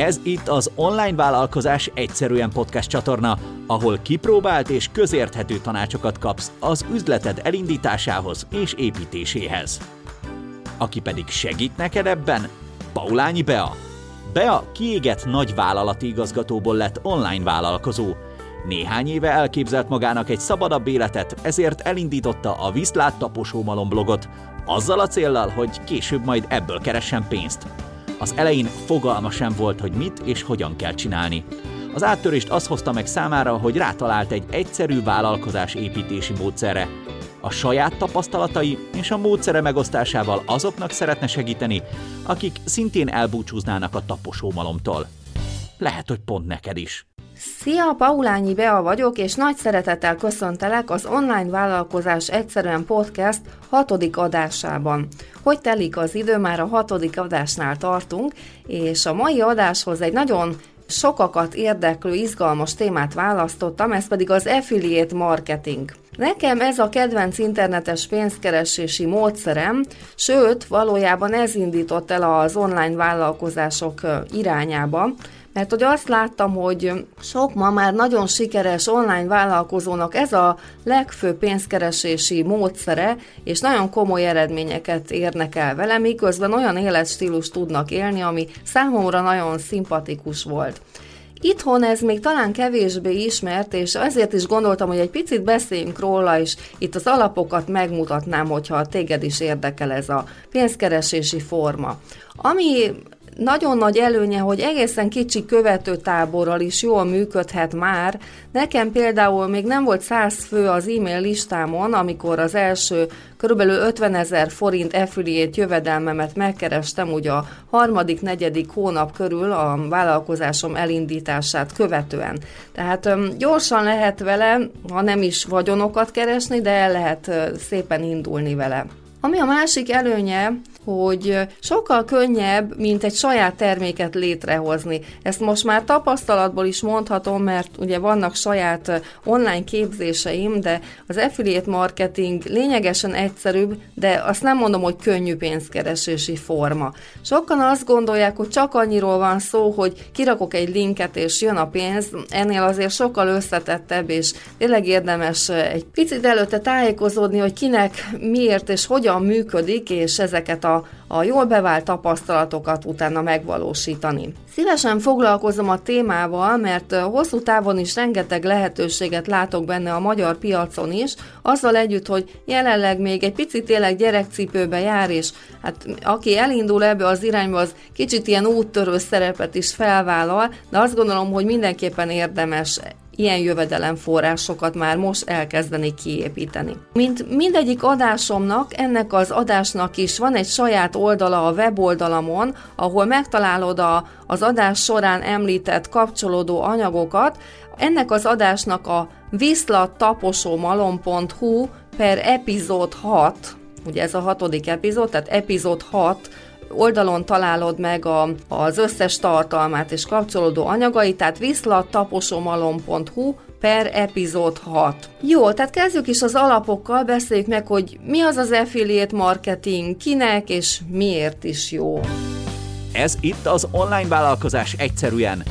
Ez itt az Online Vállalkozás Egyszerűen podcast csatorna, ahol kipróbált és közérthető tanácsokat kapsz az üzleted elindításához és építéséhez. Aki pedig segít neked ebben, Paulányi Bea. Bea kiégett nagy vállalati igazgatóból lett online vállalkozó. Néhány éve elképzelt magának egy szabadabb életet, ezért elindította a Viszlát Taposómalom blogot, azzal a céllal, hogy később majd ebből keressen pénzt. Az elején fogalma sem volt, hogy mit és hogyan kell csinálni. Az áttörést az hozta meg számára, hogy rátalált egy egyszerű vállalkozás építési módszerre. A saját tapasztalatai és a módszere megosztásával azoknak szeretne segíteni, akik szintén elbúcsúznának a taposómalomtól. Lehet, hogy pont neked is. Szia, Paulányi Bea vagyok, és nagy szeretettel köszöntelek az Online Vállalkozás Egyszerűen Podcast hatodik adásában. Hogy telik az idő, már a hatodik adásnál tartunk, és a mai adáshoz egy nagyon sokakat érdeklő, izgalmas témát választottam, ez pedig az affiliate marketing. Nekem ez a kedvenc internetes pénzkeresési módszerem, sőt, valójában ez indított el az online vállalkozások irányába, mert hogy azt láttam, hogy sok ma már nagyon sikeres online vállalkozónak ez a legfőbb pénzkeresési módszere, és nagyon komoly eredményeket érnek el vele, miközben olyan életstílus tudnak élni, ami számomra nagyon szimpatikus volt. Itthon ez még talán kevésbé ismert, és ezért is gondoltam, hogy egy picit beszéljünk róla, és itt az alapokat megmutatnám, hogyha téged is érdekel ez a pénzkeresési forma. Ami nagyon nagy előnye, hogy egészen kicsi követőtáborral is jól működhet már. Nekem például még nem volt 100 fő az e-mail listámon, amikor az első kb. 50 ezer forint affiliate jövedelmemet megkerestem, ugye a harmadik, negyedik hónap körül a vállalkozásom elindítását követően. Tehát gyorsan lehet vele, ha nem is vagyonokat keresni, de el lehet szépen indulni vele. Ami a másik előnye, hogy sokkal könnyebb, mint egy saját terméket létrehozni. Ezt most már tapasztalatból is mondhatom, mert ugye vannak saját online képzéseim, de az affiliate marketing lényegesen egyszerűbb, de azt nem mondom, hogy könnyű pénzkeresési forma. Sokan azt gondolják, hogy csak annyiról van szó, hogy kirakok egy linket és jön a pénz, ennél azért sokkal összetettebb, és tényleg érdemes egy picit előtte tájékozódni, hogy kinek miért és hogyan működik, és ezeket a, a jól bevált tapasztalatokat utána megvalósítani. Szívesen foglalkozom a témával, mert hosszú távon is rengeteg lehetőséget látok benne a magyar piacon is, azzal együtt, hogy jelenleg még egy picit tényleg gyerekcipőbe jár, és hát aki elindul ebbe az irányba, az kicsit ilyen úttörő szerepet is felvállal, de azt gondolom, hogy mindenképpen érdemes ilyen jövedelemforrásokat már most elkezdeni kiépíteni. Mint mindegyik adásomnak, ennek az adásnak is van egy saját oldala a weboldalamon, ahol megtalálod a, az adás során említett kapcsolódó anyagokat. Ennek az adásnak a viszlattaposómalom.hu per epizód 6, ugye ez a hatodik epizód, tehát epizód 6 oldalon találod meg a, az összes tartalmát és kapcsolódó anyagait, tehát viszlattaposomalom.hu per epizód 6. Jó, tehát kezdjük is az alapokkal, beszéljük meg, hogy mi az az affiliate marketing, kinek és miért is jó. Ez itt az online vállalkozás egyszerűen.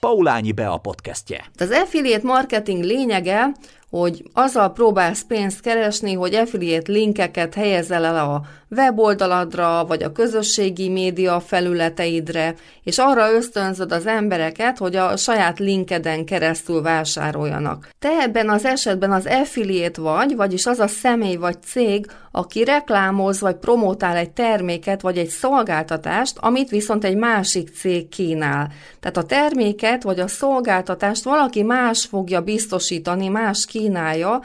Paulányi Bea podcastje. Az affiliate marketing lényege, hogy azzal próbálsz pénzt keresni, hogy affiliate linkeket helyezzel el a weboldaladra, vagy a közösségi média felületeidre, és arra ösztönzöd az embereket, hogy a saját linkeden keresztül vásároljanak. Te ebben az esetben az affiliate vagy, vagyis az a személy vagy cég, aki reklámoz vagy promotál egy terméket vagy egy szolgáltatást, amit viszont egy másik cég kínál. Tehát a terméket vagy a szolgáltatást valaki más fogja biztosítani, más kínálja,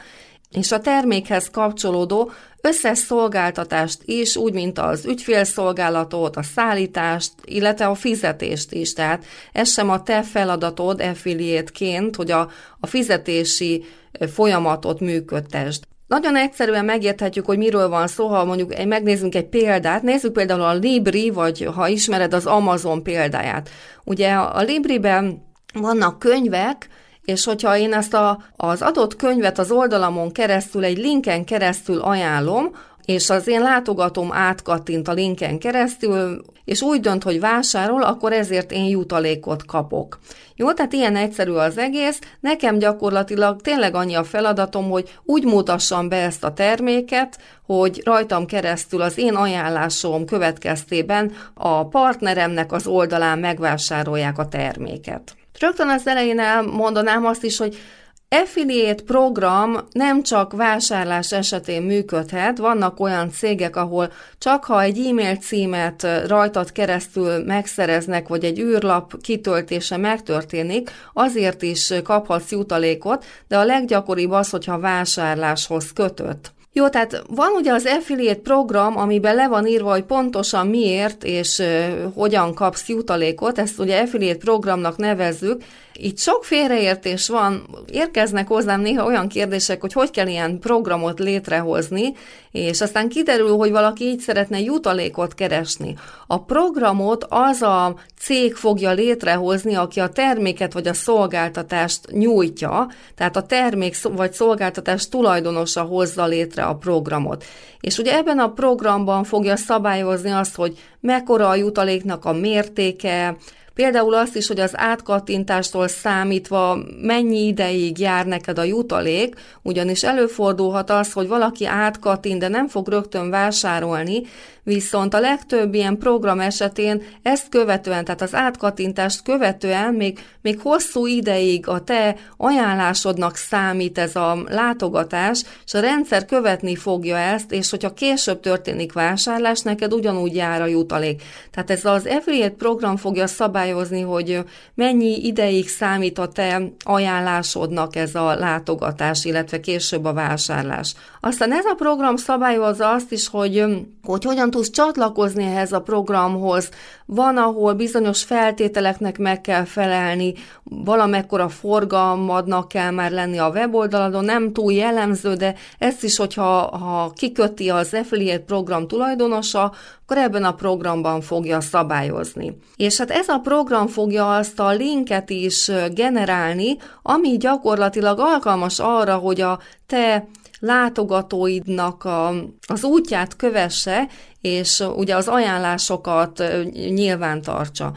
és a termékhez kapcsolódó összes szolgáltatást is, úgy, mint az ügyfélszolgálatot, a szállítást, illetve a fizetést is. Tehát ez sem a te feladatod affiliate hogy a, a fizetési folyamatot működtesd. Nagyon egyszerűen megérthetjük, hogy miről van szó, ha mondjuk megnézzünk egy példát. Nézzük például a Libri, vagy ha ismered az Amazon példáját. Ugye a Libriben vannak könyvek, és hogyha én ezt a, az adott könyvet az oldalamon keresztül, egy linken keresztül ajánlom, és az én látogatom átkattint a linken keresztül, és úgy dönt, hogy vásárol, akkor ezért én jutalékot kapok. Jó, tehát ilyen egyszerű az egész. Nekem gyakorlatilag tényleg annyi a feladatom, hogy úgy mutassam be ezt a terméket, hogy rajtam keresztül az én ajánlásom következtében a partneremnek az oldalán megvásárolják a terméket. Rögtön az elején elmondanám azt is, hogy Affiliate program nem csak vásárlás esetén működhet, vannak olyan cégek, ahol csak ha egy e-mail címet rajtad keresztül megszereznek, vagy egy űrlap kitöltése megtörténik, azért is kaphatsz jutalékot, de a leggyakoribb az, hogyha vásárláshoz kötött. Jó, tehát van ugye az affiliate program, amiben le van írva, hogy pontosan miért és hogyan kapsz jutalékot, ezt ugye affiliate programnak nevezzük, itt sok félreértés van, érkeznek hozzám néha olyan kérdések, hogy hogy kell ilyen programot létrehozni, és aztán kiderül, hogy valaki így szeretne jutalékot keresni. A programot az a cég fogja létrehozni, aki a terméket vagy a szolgáltatást nyújtja, tehát a termék vagy szolgáltatás tulajdonosa hozza létre a programot. És ugye ebben a programban fogja szabályozni azt, hogy mekkora a jutaléknak a mértéke, Például azt is, hogy az átkattintástól számítva mennyi ideig jár neked a jutalék, ugyanis előfordulhat az, hogy valaki átkattint, de nem fog rögtön vásárolni, Viszont a legtöbb ilyen program esetén ezt követően, tehát az átkattintást követően még, még hosszú ideig a te ajánlásodnak számít ez a látogatás, és a rendszer követni fogja ezt, és hogyha később történik vásárlás, neked ugyanúgy jár a jutalék. Tehát ez az affiliate program fogja szabályozni, hogy mennyi ideig számít a te ajánlásodnak ez a látogatás, illetve később a vásárlás. Aztán ez a program szabályozza azt is, hogy, hogy hogyan tudsz csatlakozni ehhez a programhoz. Van, ahol bizonyos feltételeknek meg kell felelni, valamekkora forgalmadnak kell már lenni a weboldaladon, nem túl jellemző, de ezt is, hogyha ha kiköti az affiliate program tulajdonosa, akkor ebben a programban fogja szabályozni. És hát ez a program fogja azt a linket is generálni, ami gyakorlatilag alkalmas arra, hogy a te látogatóidnak a, az útját kövesse, és ugye az ajánlásokat nyilván tartsa.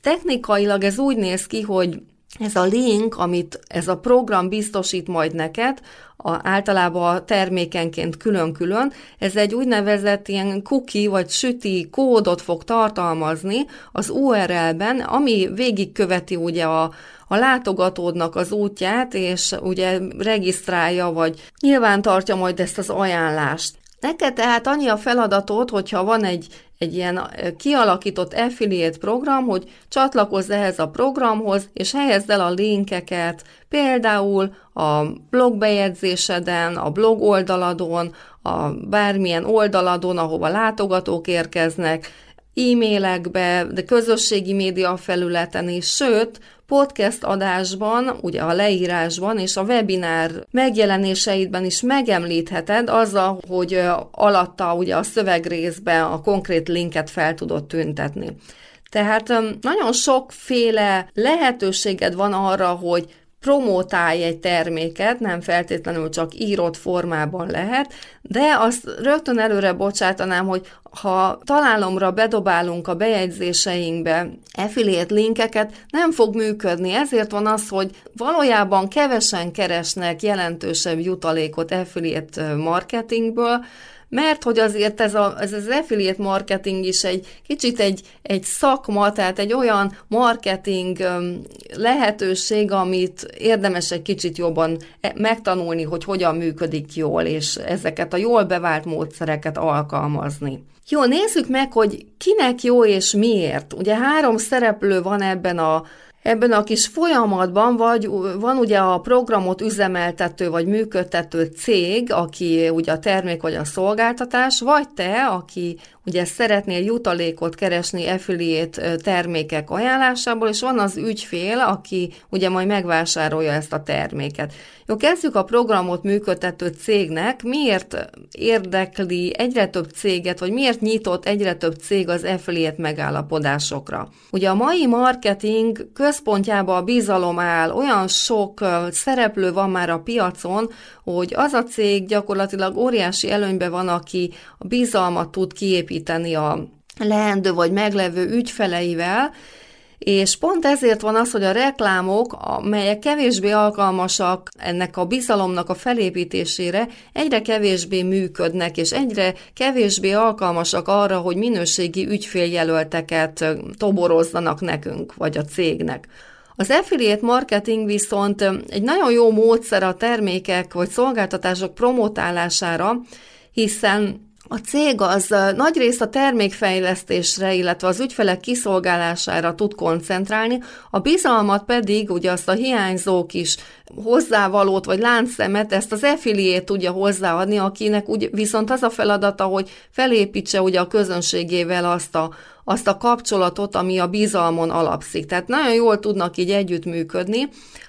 Technikailag ez úgy néz ki, hogy ez a link, amit ez a program biztosít majd neked, a, általában a termékenként külön-külön, ez egy úgynevezett ilyen cookie vagy süti kódot fog tartalmazni az URL-ben, ami végigköveti ugye a, a látogatódnak az útját, és ugye regisztrálja, vagy nyilván tartja majd ezt az ajánlást. Neked tehát annyi a feladatod, hogyha van egy, egy ilyen kialakított affiliate program, hogy csatlakozz ehhez a programhoz, és helyezd el a linkeket, például a blogbejegyzéseden, a blog oldaladon, a bármilyen oldaladon, ahova látogatók érkeznek, e-mailekbe, de közösségi média felületen is, sőt, podcast adásban, ugye a leírásban és a webinár megjelenéseidben is megemlítheted azzal, hogy alatta ugye a szövegrészben a konkrét linket fel tudod tüntetni. Tehát nagyon sokféle lehetőséged van arra, hogy promotálj egy terméket, nem feltétlenül csak írott formában lehet, de azt rögtön előre bocsátanám, hogy ha találomra bedobálunk a bejegyzéseinkbe affiliate linkeket, nem fog működni. Ezért van az, hogy valójában kevesen keresnek jelentősebb jutalékot affiliate marketingből, mert hogy azért ez, a, ez az affiliate marketing is egy kicsit egy, egy szakma, tehát egy olyan marketing lehetőség, amit érdemes egy kicsit jobban e, megtanulni, hogy hogyan működik jól, és ezeket a jól bevált módszereket alkalmazni. Jó, nézzük meg, hogy kinek jó és miért. Ugye három szereplő van ebben a Ebben a kis folyamatban vagy, van ugye a programot üzemeltető vagy működtető cég, aki ugye a termék vagy a szolgáltatás, vagy te, aki ugye szeretnél jutalékot keresni affiliate termékek ajánlásából, és van az ügyfél, aki ugye majd megvásárolja ezt a terméket. Jó, kezdjük a programot működtető cégnek. Miért érdekli egyre több céget, vagy miért nyitott egyre több cég az affiliate megállapodásokra? Ugye a mai marketing központjában a bizalom áll, olyan sok szereplő van már a piacon, hogy az a cég gyakorlatilag óriási előnyben van, aki a bizalmat tud kiépíteni a leendő vagy meglevő ügyfeleivel, és pont ezért van az, hogy a reklámok, amelyek kevésbé alkalmasak ennek a bizalomnak a felépítésére, egyre kevésbé működnek, és egyre kevésbé alkalmasak arra, hogy minőségi ügyféljelölteket toborozzanak nekünk, vagy a cégnek. Az affiliate marketing viszont egy nagyon jó módszer a termékek vagy szolgáltatások promotálására, hiszen a cég az nagyrészt a termékfejlesztésre, illetve az ügyfelek kiszolgálására tud koncentrálni, a bizalmat pedig, ugye azt a hiányzó kis hozzávalót vagy láncszemet, ezt az affiliate tudja hozzáadni, akinek úgy, viszont az a feladata, hogy felépítse ugye a közönségével azt a, azt a kapcsolatot, ami a bizalmon alapszik. Tehát nagyon jól tudnak így együttműködni.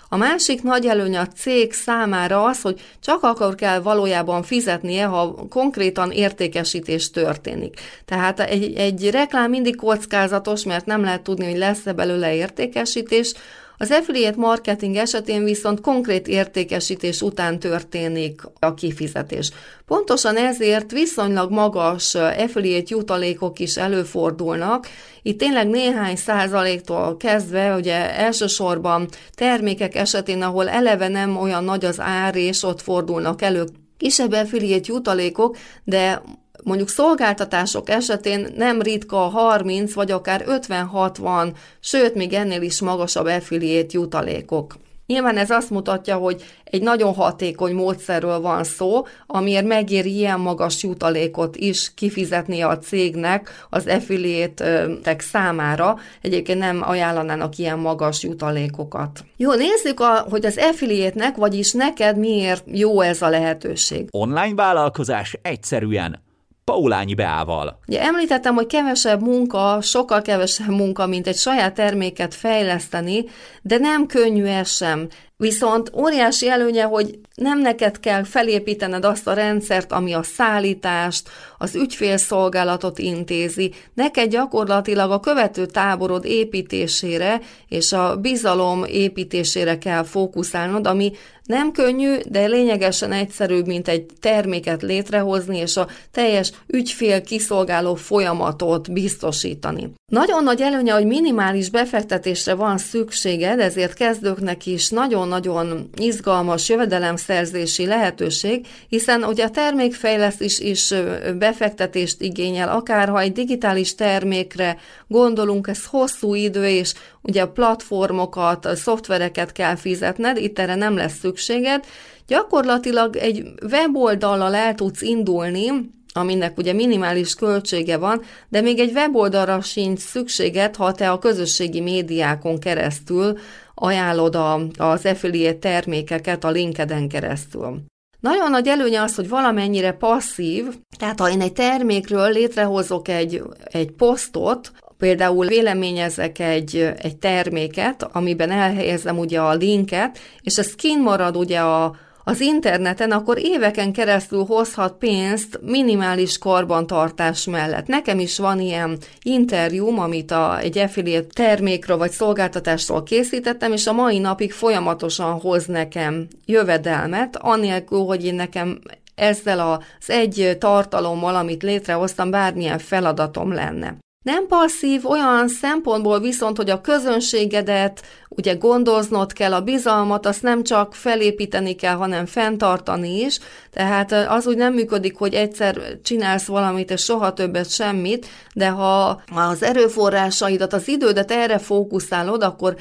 A másik nagy előny a cég számára az, hogy csak akkor kell valójában fizetnie, ha konkrétan értékesítés történik. Tehát egy, egy reklám mindig kockázatos, mert nem lehet tudni, hogy lesz-e belőle értékesítés, az affiliate marketing esetén viszont konkrét értékesítés után történik a kifizetés. Pontosan ezért viszonylag magas affiliate jutalékok is előfordulnak. Itt tényleg néhány százaléktól kezdve, ugye elsősorban termékek esetén, ahol eleve nem olyan nagy az ár, és ott fordulnak elő kisebb affiliate jutalékok, de Mondjuk szolgáltatások esetén nem ritka a 30 vagy akár 50-60, sőt még ennél is magasabb affiliate jutalékok. Nyilván ez azt mutatja, hogy egy nagyon hatékony módszerről van szó, amiért megéri ilyen magas jutalékot is kifizetni a cégnek az affiliate számára. Egyébként nem ajánlanának ilyen magas jutalékokat. Jó, nézzük, a, hogy az affiliate-nek, vagyis neked miért jó ez a lehetőség. Online vállalkozás egyszerűen Paulányi Beával. Ugye említettem, hogy kevesebb munka, sokkal kevesebb munka, mint egy saját terméket fejleszteni, de nem könnyű ez sem. Viszont óriási előnye, hogy nem neked kell felépítened azt a rendszert, ami a szállítást, az ügyfélszolgálatot intézi. Neked gyakorlatilag a követő táborod építésére és a bizalom építésére kell fókuszálnod, ami nem könnyű, de lényegesen egyszerűbb, mint egy terméket létrehozni és a teljes ügyfél kiszolgáló folyamatot biztosítani. Nagyon nagy előnye, hogy minimális befektetésre van szükséged, ezért kezdőknek is nagyon-nagyon izgalmas jövedelemszerzési lehetőség, hiszen ugye a termékfejlesztés is befektetést igényel, akár ha egy digitális termékre gondolunk, ez hosszú idő, és ugye a platformokat, a szoftvereket kell fizetned, itt erre nem lesz szükséged. Gyakorlatilag egy weboldallal el tudsz indulni, aminek ugye minimális költsége van, de még egy weboldalra sincs szükséged, ha te a közösségi médiákon keresztül ajánlod a, az affiliate termékeket a LinkedIn keresztül. Nagyon nagy előnye az, hogy valamennyire passzív, tehát ha én egy termékről létrehozok egy, egy posztot, például véleményezek egy, egy terméket, amiben elhelyezem ugye a linket, és ez kint marad ugye a, az interneten, akkor éveken keresztül hozhat pénzt minimális karbantartás mellett. Nekem is van ilyen interjúm, amit a, egy affiliate termékről vagy szolgáltatásról készítettem, és a mai napig folyamatosan hoz nekem jövedelmet, anélkül, hogy én nekem ezzel az egy tartalommal, amit létrehoztam, bármilyen feladatom lenne. Nem passzív olyan szempontból viszont, hogy a közönségedet ugye gondoznod kell, a bizalmat, azt nem csak felépíteni kell, hanem fenntartani is, tehát az úgy nem működik, hogy egyszer csinálsz valamit, és soha többet semmit, de ha az erőforrásaidat, az idődet erre fókuszálod, akkor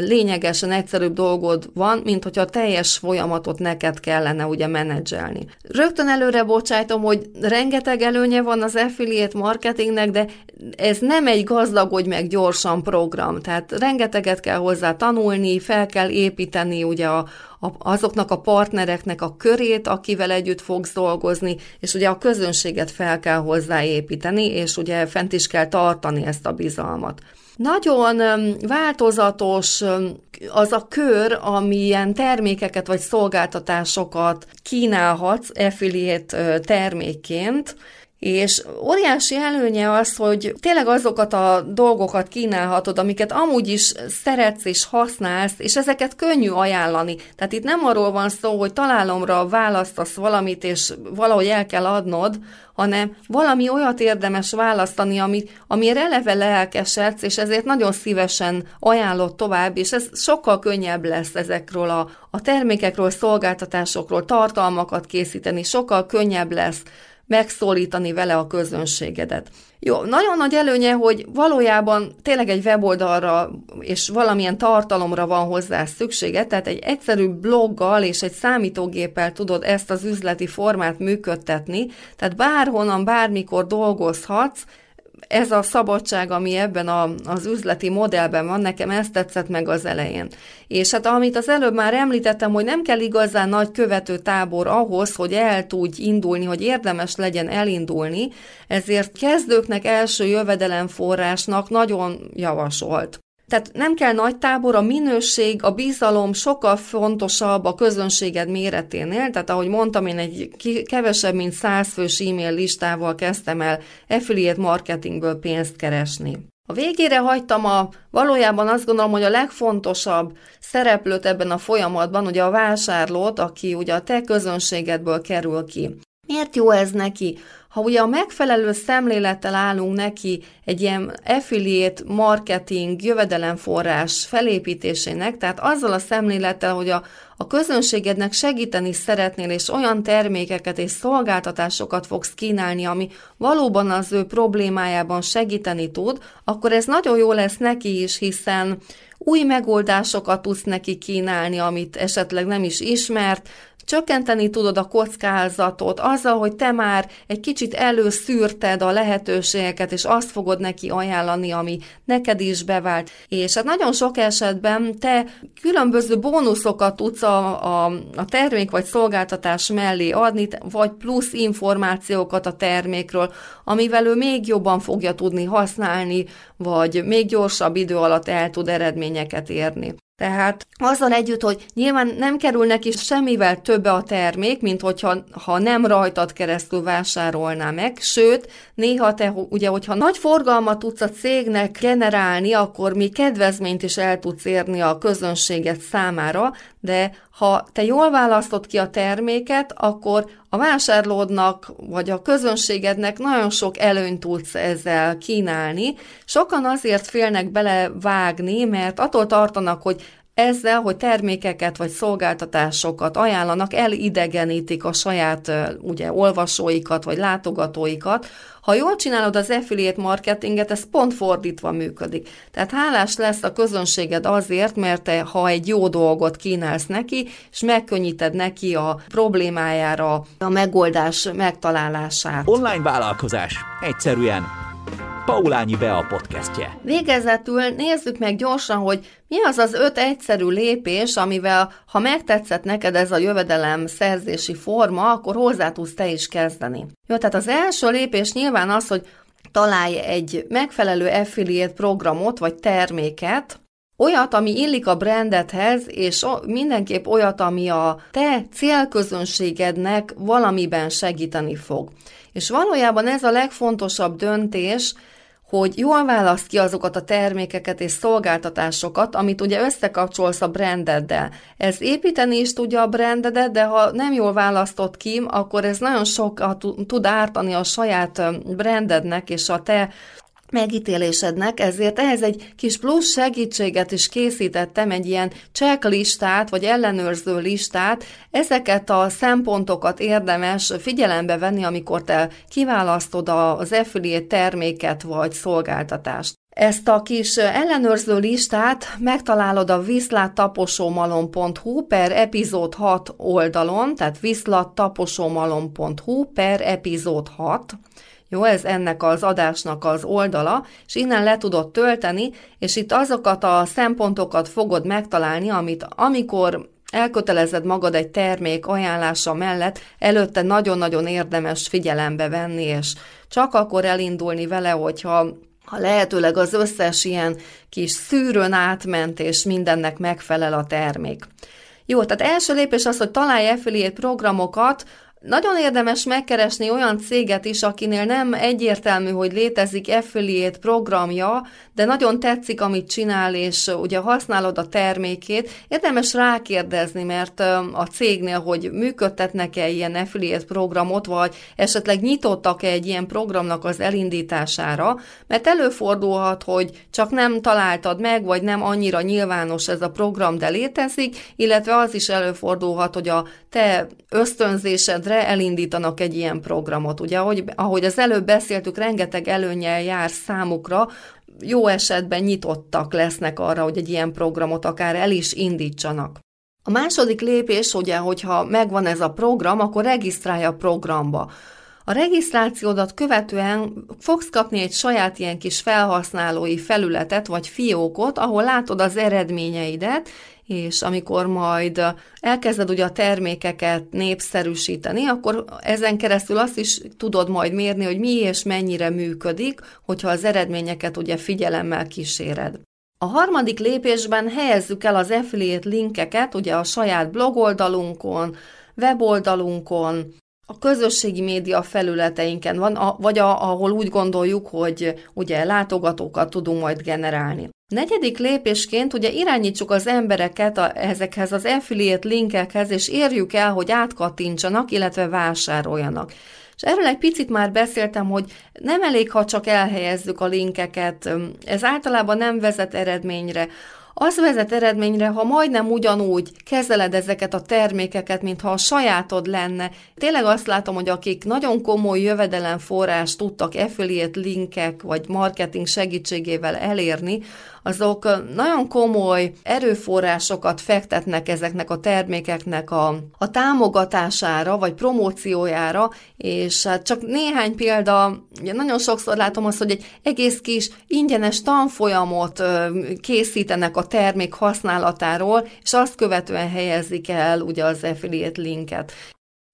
lényegesen egyszerűbb dolgod van, mint hogyha a teljes folyamatot neked kellene ugye menedzselni. Rögtön előre bocsájtom, hogy rengeteg előnye van az affiliate marketingnek, de ez nem egy gazdagodj meg gyorsan program, tehát rengeteget kell hozzá tanulni, fel kell építeni ugye a, a, azoknak a partnereknek a körét, akivel együtt fogsz dolgozni, és ugye a közönséget fel kell hozzáépíteni, és ugye fent is kell tartani ezt a bizalmat. Nagyon változatos az a kör, amilyen termékeket vagy szolgáltatásokat kínálhatsz affiliate termékként, És óriási előnye az, hogy tényleg azokat a dolgokat kínálhatod, amiket amúgy is szeretsz és használsz, és ezeket könnyű ajánlani. Tehát itt nem arról van szó, hogy találomra választasz valamit, és valahogy el kell adnod, hanem valami olyat érdemes választani, ami, amire eleve lelkesedsz, és ezért nagyon szívesen ajánlott tovább, és ez sokkal könnyebb lesz ezekről a, a termékekről, szolgáltatásokról, tartalmakat készíteni, sokkal könnyebb lesz megszólítani vele a közönségedet. Jó, nagyon nagy előnye, hogy valójában tényleg egy weboldalra és valamilyen tartalomra van hozzá szüksége, tehát egy egyszerű bloggal és egy számítógéppel tudod ezt az üzleti formát működtetni, tehát bárhonnan, bármikor dolgozhatsz, ez a szabadság, ami ebben a, az üzleti modellben van, nekem ezt tetszett meg az elején. És hát amit az előbb már említettem, hogy nem kell igazán nagy követő tábor ahhoz, hogy el tudj indulni, hogy érdemes legyen elindulni, ezért kezdőknek első jövedelemforrásnak nagyon javasolt. Tehát nem kell nagy tábor, a minőség, a bizalom sokkal fontosabb a közönséged méreténél, tehát ahogy mondtam, én egy kevesebb, mint száz fős e-mail listával kezdtem el affiliate marketingből pénzt keresni. A végére hagytam a, valójában azt gondolom, hogy a legfontosabb szereplőt ebben a folyamatban, ugye a vásárlót, aki ugye a te közönségedből kerül ki. Miért jó ez neki? Ha ugye a megfelelő szemlélettel állunk neki egy ilyen affiliate marketing jövedelemforrás felépítésének, tehát azzal a szemlélettel, hogy a, a közönségednek segíteni szeretnél, és olyan termékeket és szolgáltatásokat fogsz kínálni, ami valóban az ő problémájában segíteni tud, akkor ez nagyon jó lesz neki is, hiszen új megoldásokat tudsz neki kínálni, amit esetleg nem is ismert, Csökkenteni tudod a kockázatot azzal, hogy te már egy kicsit előszűrted a lehetőségeket, és azt fogod neki ajánlani, ami neked is bevált. És hát nagyon sok esetben te különböző bónuszokat tudsz a, a, a termék vagy szolgáltatás mellé adni, vagy plusz információkat a termékről, amivel ő még jobban fogja tudni használni, vagy még gyorsabb idő alatt el tud eredményeket érni. Tehát azzal együtt, hogy nyilván nem kerül neki semmivel többe a termék, mint hogyha ha nem rajtad keresztül vásárolná meg, sőt, néha te, ugye, hogyha nagy forgalmat tudsz a cégnek generálni, akkor még kedvezményt is el tudsz érni a közönséget számára, de ha te jól választod ki a terméket, akkor a vásárlódnak vagy a közönségednek nagyon sok előnyt tudsz ezzel kínálni. Sokan azért félnek belevágni, mert attól tartanak, hogy ezzel, hogy termékeket vagy szolgáltatásokat ajánlanak, elidegenítik a saját ugye, olvasóikat vagy látogatóikat. Ha jól csinálod az affiliate marketinget, ez pont fordítva működik. Tehát hálás lesz a közönséged azért, mert te, ha egy jó dolgot kínálsz neki, és megkönnyíted neki a problémájára a megoldás megtalálását. Online vállalkozás. Egyszerűen Paulányi Bea podcastje. Végezetül nézzük meg gyorsan, hogy mi az az öt egyszerű lépés, amivel, ha megtetszett neked ez a jövedelem szerzési forma, akkor hozzá tudsz te is kezdeni. Jó, tehát az első lépés nyilván az, hogy találj egy megfelelő affiliate programot vagy terméket, olyat, ami illik a brandedhez, és mindenképp olyat, ami a te célközönségednek valamiben segíteni fog. És valójában ez a legfontosabb döntés, hogy jól választ ki azokat a termékeket és szolgáltatásokat, amit ugye összekapcsolsz a brandeddel. Ez építeni is tudja a brandedet, de ha nem jól választott ki, akkor ez nagyon sokat tud ártani a saját brandednek és a te megítélésednek, ezért ehhez egy kis plusz segítséget is készítettem, egy ilyen checklistát, vagy ellenőrző listát. Ezeket a szempontokat érdemes figyelembe venni, amikor te kiválasztod az affiliate terméket vagy szolgáltatást. Ezt a kis ellenőrző listát megtalálod a viszláttaposómalom.hu per epizód 6 oldalon, tehát viszlattaposómalom.hu per epizód 6, jó, ez ennek az adásnak az oldala, és innen le tudod tölteni, és itt azokat a szempontokat fogod megtalálni, amit amikor elkötelezed magad egy termék ajánlása mellett, előtte nagyon-nagyon érdemes figyelembe venni, és csak akkor elindulni vele, hogyha ha lehetőleg az összes ilyen kis szűrőn átment, és mindennek megfelel a termék. Jó, tehát első lépés az, hogy találj affiliate programokat, Nagyon érdemes megkeresni olyan céget is, akinél nem egyértelmű, hogy létezik affiliate programja, de nagyon tetszik, amit csinál, és ugye használod a termékét. Érdemes rákérdezni, mert a cégnél, hogy működtetnek-e ilyen affiliate programot, vagy esetleg nyitottak-e egy ilyen programnak az elindítására, mert előfordulhat, hogy csak nem találtad meg, vagy nem annyira nyilvános ez a program, de létezik, illetve az is előfordulhat, hogy a te ösztönzésedre elindítanak egy ilyen programot. Ugye, ahogy, ahogy az előbb beszéltük, rengeteg előnyel jár számukra, jó esetben nyitottak lesznek arra, hogy egy ilyen programot akár el is indítsanak. A második lépés, ugye, hogyha megvan ez a program, akkor regisztrálja a programba. A regisztrációdat követően fogsz kapni egy saját ilyen kis felhasználói felületet vagy fiókot, ahol látod az eredményeidet, és amikor majd elkezded ugye a termékeket népszerűsíteni, akkor ezen keresztül azt is tudod majd mérni, hogy mi és mennyire működik, hogyha az eredményeket ugye figyelemmel kíséred. A harmadik lépésben helyezzük el az affiliate linkeket ugye a saját blogoldalunkon, weboldalunkon, a közösségi média felületeinken van, vagy a, ahol úgy gondoljuk, hogy ugye látogatókat tudunk majd generálni. Negyedik lépésként ugye irányítsuk az embereket a, ezekhez az affiliate linkekhez, és érjük el, hogy átkattintsanak, illetve vásároljanak. És erről egy picit már beszéltem, hogy nem elég, ha csak elhelyezzük a linkeket, ez általában nem vezet eredményre az vezet eredményre, ha majdnem ugyanúgy kezeled ezeket a termékeket, mintha a sajátod lenne. Tényleg azt látom, hogy akik nagyon komoly jövedelemforrás tudtak affiliate linkek vagy marketing segítségével elérni, azok nagyon komoly erőforrásokat fektetnek ezeknek a termékeknek a, a támogatására, vagy promóciójára, és hát csak néhány példa, ugye nagyon sokszor látom azt, hogy egy egész kis ingyenes tanfolyamot készítenek a termék használatáról, és azt követően helyezik el ugye az affiliate linket.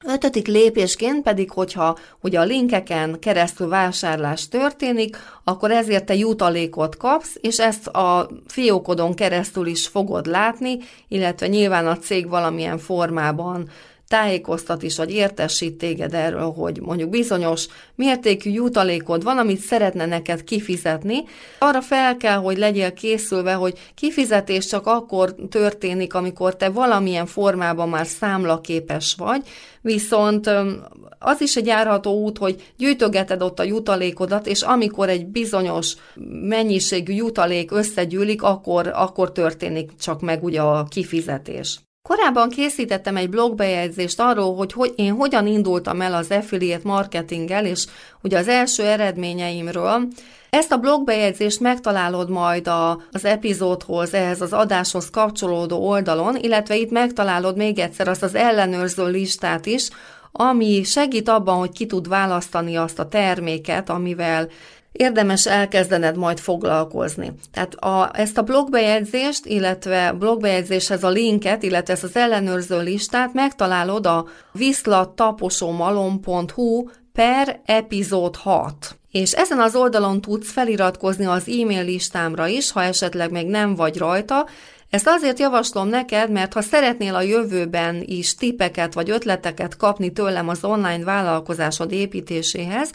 Ötödik lépésként pedig, hogyha ugye a linkeken keresztül vásárlás történik, akkor ezért te jutalékot kapsz, és ezt a fiókodon keresztül is fogod látni, illetve nyilván a cég valamilyen formában tájékoztat is, vagy értesít téged erről, hogy mondjuk bizonyos mértékű jutalékod van, amit szeretne neked kifizetni, arra fel kell, hogy legyél készülve, hogy kifizetés csak akkor történik, amikor te valamilyen formában már számlaképes vagy, viszont az is egy járható út, hogy gyűjtögeted ott a jutalékodat, és amikor egy bizonyos mennyiségű jutalék összegyűlik, akkor, akkor történik csak meg ugye a kifizetés. Korábban készítettem egy blogbejegyzést arról, hogy, hogy én hogyan indultam el az affiliate marketinggel, és ugye az első eredményeimről. Ezt a blogbejegyzést megtalálod majd a, az epizódhoz, ehhez az adáshoz kapcsolódó oldalon, illetve itt megtalálod még egyszer azt az ellenőrző listát is, ami segít abban, hogy ki tud választani azt a terméket, amivel érdemes elkezdened majd foglalkozni. Tehát a, ezt a blogbejegyzést, illetve blogbejegyzéshez a linket, illetve ezt az ellenőrző listát megtalálod a viszlattaposomalom.hu per epizód 6. És ezen az oldalon tudsz feliratkozni az e-mail listámra is, ha esetleg még nem vagy rajta, ezt azért javaslom neked, mert ha szeretnél a jövőben is tipeket vagy ötleteket kapni tőlem az online vállalkozásod építéséhez,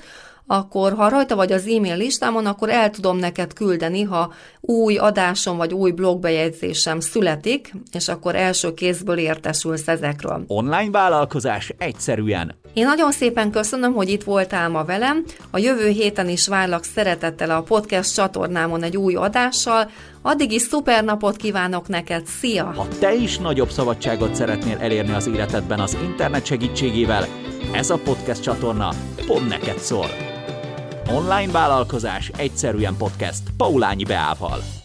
akkor ha rajta vagy az e-mail listámon, akkor el tudom neked küldeni, ha új adásom vagy új blogbejegyzésem születik, és akkor első kézből értesülsz ezekről. Online vállalkozás egyszerűen. Én nagyon szépen köszönöm, hogy itt voltál ma velem. A jövő héten is várlak szeretettel a podcast csatornámon egy új adással. Addig is szuper napot kívánok neked, szia! Ha te is nagyobb szabadságot szeretnél elérni az életedben az internet segítségével, ez a podcast csatorna pont neked szól. Online vállalkozás egyszerűen podcast Paulányi Beával.